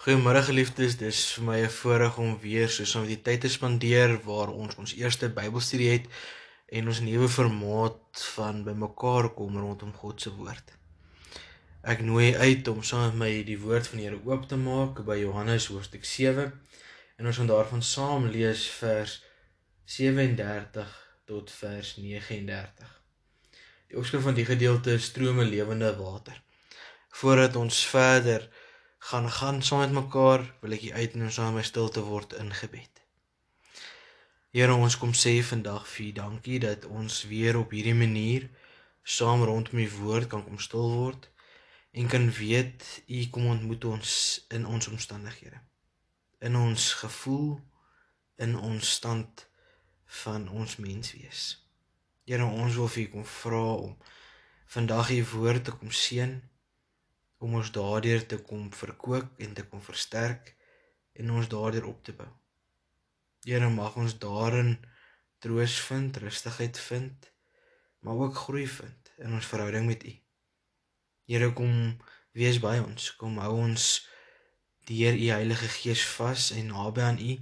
Goeiemôre geliefdes, dis vir my 'n voorreg om weer so saam met die tyd te spandeer waar ons ons eerste Bybelstudie het en ons nuwe formaat van bymekaar kom rondom God se woord. Ek nooi uit om saam met my die woord van die Here oop te maak by Johannes hoofstuk 7 en ons gaan daarvan saam lees vers 37 tot vers 39. Die opskrif van die gedeelte is strome lewende water. Voordat ons verder gaan gaan saam met mekaar, wil ek u uitnooi saam met my stil te word in gebed. Here, ons kom sê vandag vir u dankie dat ons weer op hierdie manier saam rondom u woord kan kom stil word en kan weet u kom ontmoet ons in ons omstandighede. In ons gevoel, in ons stand van ons menswees. Here, ons wil vir u kom vra om vandag u woord te kom seën om ons daardeur te kom verkoop en te kom versterk en ons daardeur op te bou. Here mag ons daarin troos vind, rustigheid vind, maar ook groei vind in ons verhouding met U. Here kom wees by ons, kom hou ons deur U Heilige Gees vas en naby aan U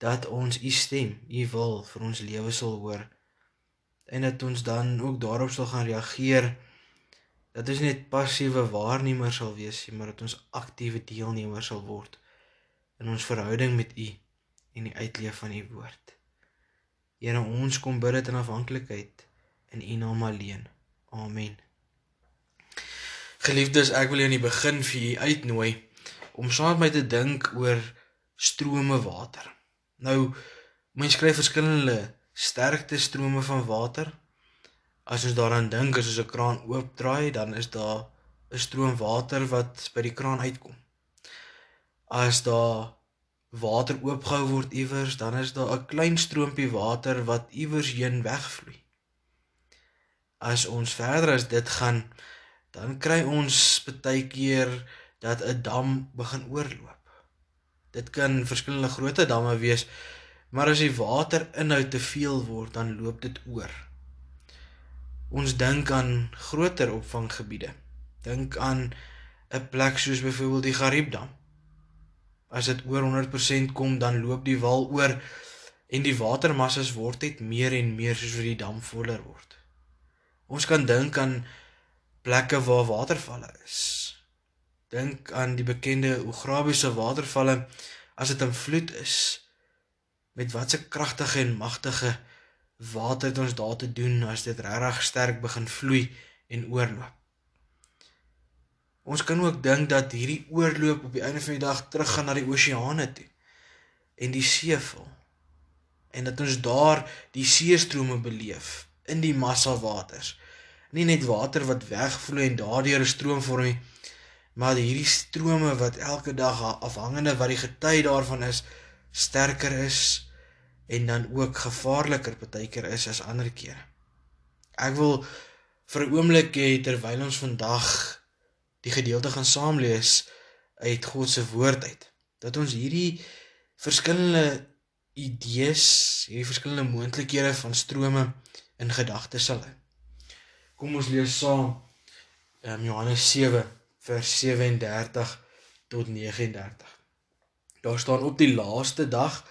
dat ons U stem, U wil vir ons lewe sal hoor en dat ons dan ook daarop sal gaan reageer dat ons net passiewe waarnemer sal wees, maar dat ons aktiewe deelnemer sal word in ons verhouding met U en die uitleef van U woord. Here, ons kom bid dit in afhanklikheid in U naam alleen. Amen. Geliefdes, ek wil in die begin vir u uitnooi om saam met my te dink oor strome water. Nou, mense skryf verskillende sterkte strome van water as ons daaraan dink as ons 'n kraan oopdraai, dan is daar 'n stroom water wat by die kraan uitkom. As daar water oopgehou word iewers, dan is daar 'n klein stroompie water wat iewers heen wegvloei. As ons verder as dit gaan, dan kry ons baie keer dat 'n dam begin oorloop. Dit kan verskillende grootte damme wees, maar as die waterinhoud te veel word, dan loop dit oor ons dink aan groter opvanggebiede. Dink aan 'n plek soos byvoorbeeld die Gariepdam. As dit oor 100% kom, dan loop die wal oor en die watermassas word net meer en meer soos wat die dam voller word. Ons kan dink aan plekke waar watervalle is. Dink aan die bekende Ograbiese watervalle as dit in vloed is. Met watse kragtige en magtige wat het ons daar te doen as dit regtig sterk begin vloei en oorloop? Ons kan ook dink dat hierdie oorloop op die einde van die dag teruggaan na die oseane toe en die see vul. En dat ons daar die seestrome beleef in die massa waters. Nie net water wat wegvloei en daardeur 'n stroom vorm nie, maar hierdie strome wat elke dag afhangende wat die gety daarvan is, sterker is en dan ook gevaarliker partykeer is as ander kere. Ek wil vir 'n oomblik hê terwyl ons vandag die gedeelte gaan saam lees uit God se woord uit dat ons hierdie verskillende idees, hierdie verskillende moontlikhede van strome in gedagte sal hê. Kom ons lees saam um, Johannes 7 vers 37 tot 39. Daar staan op die laaste dag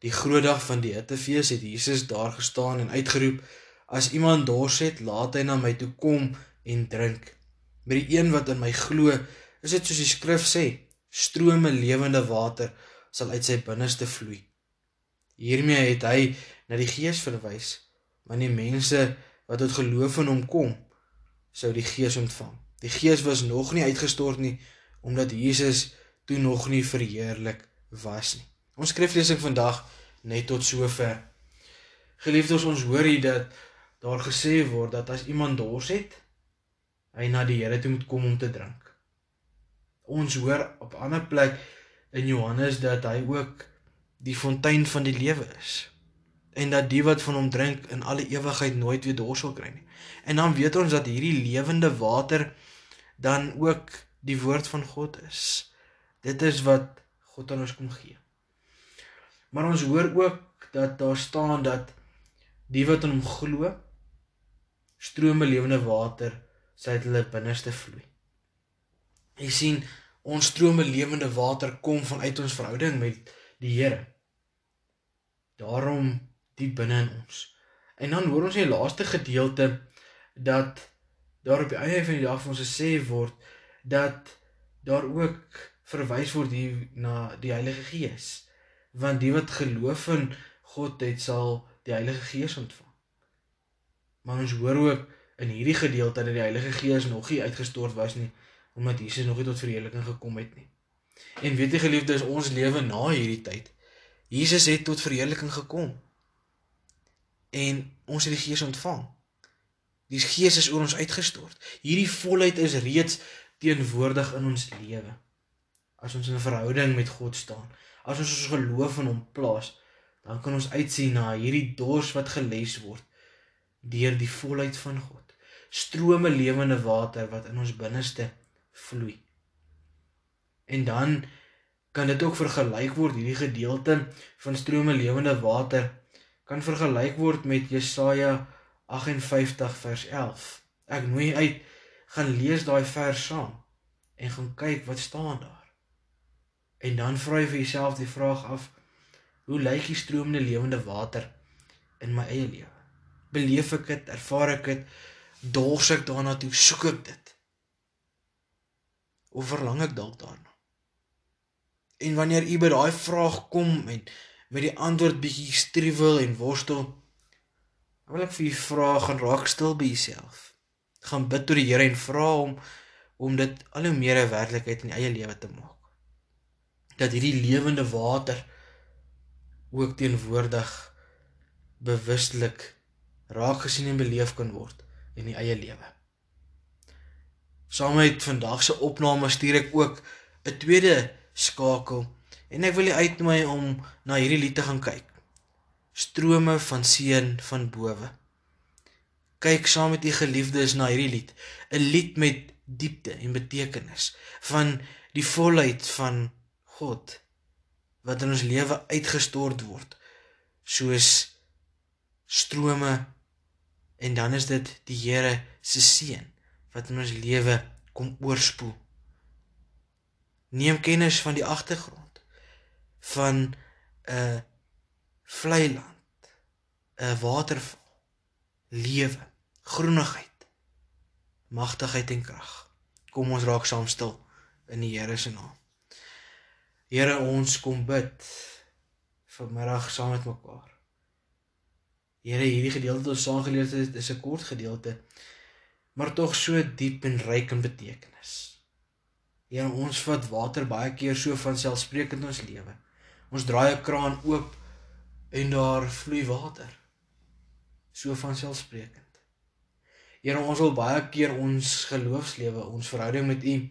Die groot dag van die hittefees het Jesus daar gestaan en uitgeroep: As iemand dors het, laat hy na my toe kom en drink. Met die een wat in my glo, is dit soos die skrif sê, strome lewende water sal uit sy binneste vloei. Hiermee het hy na die Gees verwys, want die mense wat tot geloof in hom kom, sou die Gees ontvang. Die Gees was nog nie uitgestort nie omdat Jesus toe nog nie verheerlik was nie. Ons skriflesing vandag net tot sover. Geliefdes, ons hoor hier dat daar gesê word dat as iemand dors het, hy na die Here toe moet kom om te drink. Ons hoor op 'n ander plek in Johannes dat hy ook die fontein van die lewe is en dat die wat van hom drink in alle ewigheid nooit weer dors sal kry nie. En dan weet ons dat hierdie lewende water dan ook die woord van God is. Dit is wat God aan ons kom gee. Maar ons hoor ook dat daar staan dat die wat in hom glo strome lewende water sy uit hulle binneste vloei. Jy sien, Ons strome lewende water kom vanuit ons verhouding met die Here. Daarom diep binne in ons. En dan hoor ons in die laaste gedeelte dat daar op die einde van die dag vir ons gesê word dat daar ook verwys word hier na die Heilige Gees. Want die wat geloof in God het, sal die Heilige Gees ontvang. Maar ons hoor ook in hierdie gedeelte dat die Heilige Gees nog nie uitgestort was nie omdat Jesus nog nie tot verheerliking gekom het nie. En weet jy geliefdes, ons lewe na hierdie tyd. Jesus het tot verheerliking gekom. En ons het die Gees ontvang. Die Gees is oor ons uitgestort. Hierdie volheid is reeds teenwoordig in ons lewe. As ons in 'n verhouding met God staan, as ons ons geloof in hom plaas, dan kan ons uitsien na hierdie dors wat geles word deur die volheid van God. Strome lewende water wat in ons binneste vloei. En dan kan dit ook vergelyk word hierdie gedeelte van strome lewende water kan vergelyk word met Jesaja 58 vers 11. Ek nooi uit gaan lees daai vers saam en gaan kyk wat staan daar. En dan vra jy vir jouself die vraag af: Hoe lyk die stromende lewende water in my eie lewe? Beleef ek dit, ervaar ek dit, dors ek daarna toe, soek ek dit? Of verlang ek dalk daarna? En wanneer u by daai vraag kom en met die antwoord bietjie struwel en worstel, wil ek vir u vra gaan raak stil by jouself. Gaan bid tot die Here en vra hom om dit al hoe meer 'n werklikheid in eie lewe te maak. Dat hierdie lewende water ook teenwoordig bewustelik raak gesien en beleef kan word in die eie lewe. Saam met vandag se opname stuur ek ook 'n tweede skakel en ek wil u uitnooi om na hierdie lied te gaan kyk. Strome van seën van bowe. Kyk saam met u geliefdes na hierdie lied, 'n lied met diepte en betekenis van die volheid van God wat in ons lewe uitgestort word soos strome en dan is dit die Here se seën wat in ons lewe kom oorspoel. Neem kennis van die agtergrond van 'n uh, vlei land, 'n waterval, lewe, groenigheid, magtigheid en krag. Kom ons raak saam stil in die Here se naam. Here ons kom bid vanmiddag saam met mekaar. Here hierdie gedeelte wat ons saam gelees het is 'n kort gedeelte maar tog so diep en ryk in betekenis. Here ons vat water baie keer so van selfsprekend in ons lewe. Ons draai 'n kraan oop en daar vloei water. So van selfsprekend. Here ons wil baie keer ons geloofslewe, ons verhouding met U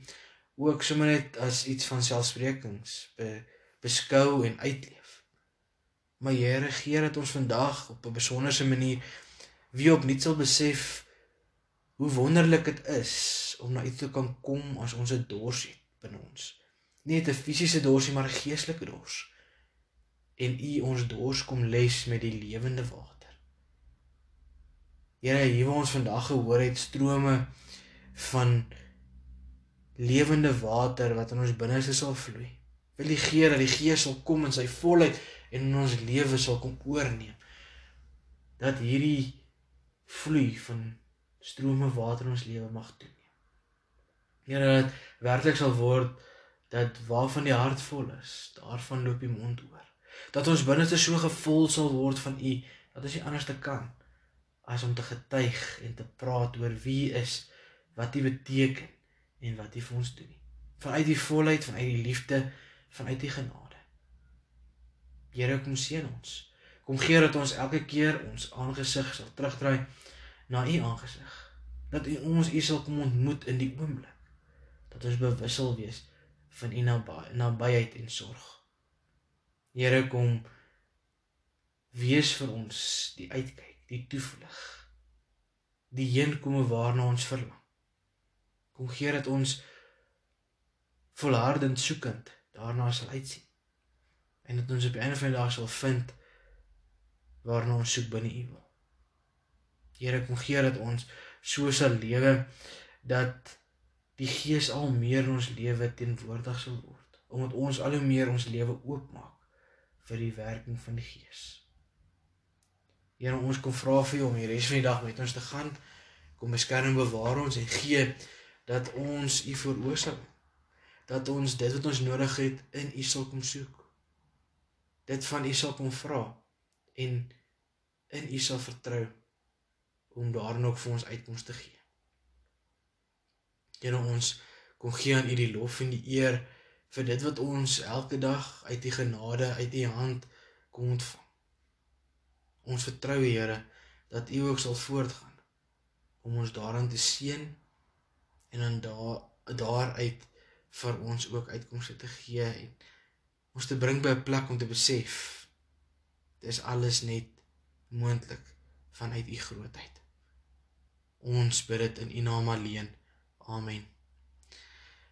ook sommer net as iets van selfsprekings be, beskou en uitleef. Maar Here gee dat ons vandag op 'n besonderse manier wie op nuut sal besef hoe wonderlik dit is om na U te kan kom as ons 'n dors het binne ons. Nie net 'n fisiese dorsie maar 'n geestelike dors. En U ons dors kom les met die lewende water. Here, hier waar ons vandag gehoor het strome van lewende water wat in ons binneste sal vloei. Wil die Gees dat die Gees sal kom in sy volheid en in ons lewe sal kom oorneem. Dat hierdie vloei van strome water in ons lewe mag toeneem. Here dat werklik sal word dat waarvan die hart vol is, daarvan loop die mond oor. Dat ons binneste so gevul sal word van U dat ons nie anders te kan as om te getuig en te praat oor wie is wat U beteken en wat hy vir ons doen. Vanuit die volheid, vanuit die liefde, vanuit die genade. Here kom seën ons. Kom gee dat ons elke keer ons aangesig sal terugdraai na u aangesig. Dat u ons u sal kom ontmoet in die oomblik. Dat ons bewus sal wees van u nabyheid en sorg. Here kom wees vir ons die uitkyk, die toevlug. Die heenkome waarna ons verlang. Kom gee dat ons volhardend soekend daarna sal uitsien. En dat ons op 'n of ander dag sal vind waarna ons soek binne U wil. Here, kom gee dat ons so sal lewe dat die Gees al meer in ons lewe teenwoordig sal word, omdat ons al hoe meer ons lewe oopmaak vir die werking van die Gees. Here, ons kom vra vir U om die res van die dag met ons te gaan. Kom beskerm en bewaar ons en gee dat ons U veroorsaak dat ons dit wat ons nodig het in U sal kom soek. Dit van U sal kom vra en in U sal vertrou om daarin ook vir ons uitkomste te gee. Here ons kom gee aan U die lof en die eer vir dit wat ons elke dag uit U genade uit U hand kom ontvang. Ons vertrou Here dat U ook sal voortgaan om ons daarin te seën en dan daar daaruit vir ons ook uitkomste te gee en ons te bring by 'n plek om te besef dis alles net moontlik vanuit u grootheid. Ons bid dit in u naam alleen. Amen.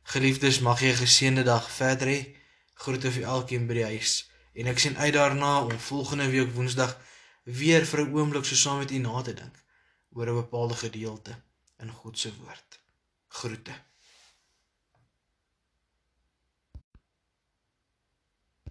Geliefdes, mag jy 'n geseënde dag verder hê. Groete vir elkeen by die huis en ek sien uit daarna om volgende week Woensdag weer vir 'n oomblik so saam met u na te dink oor 'n bepaalde gedeelte in God se woord. Groete.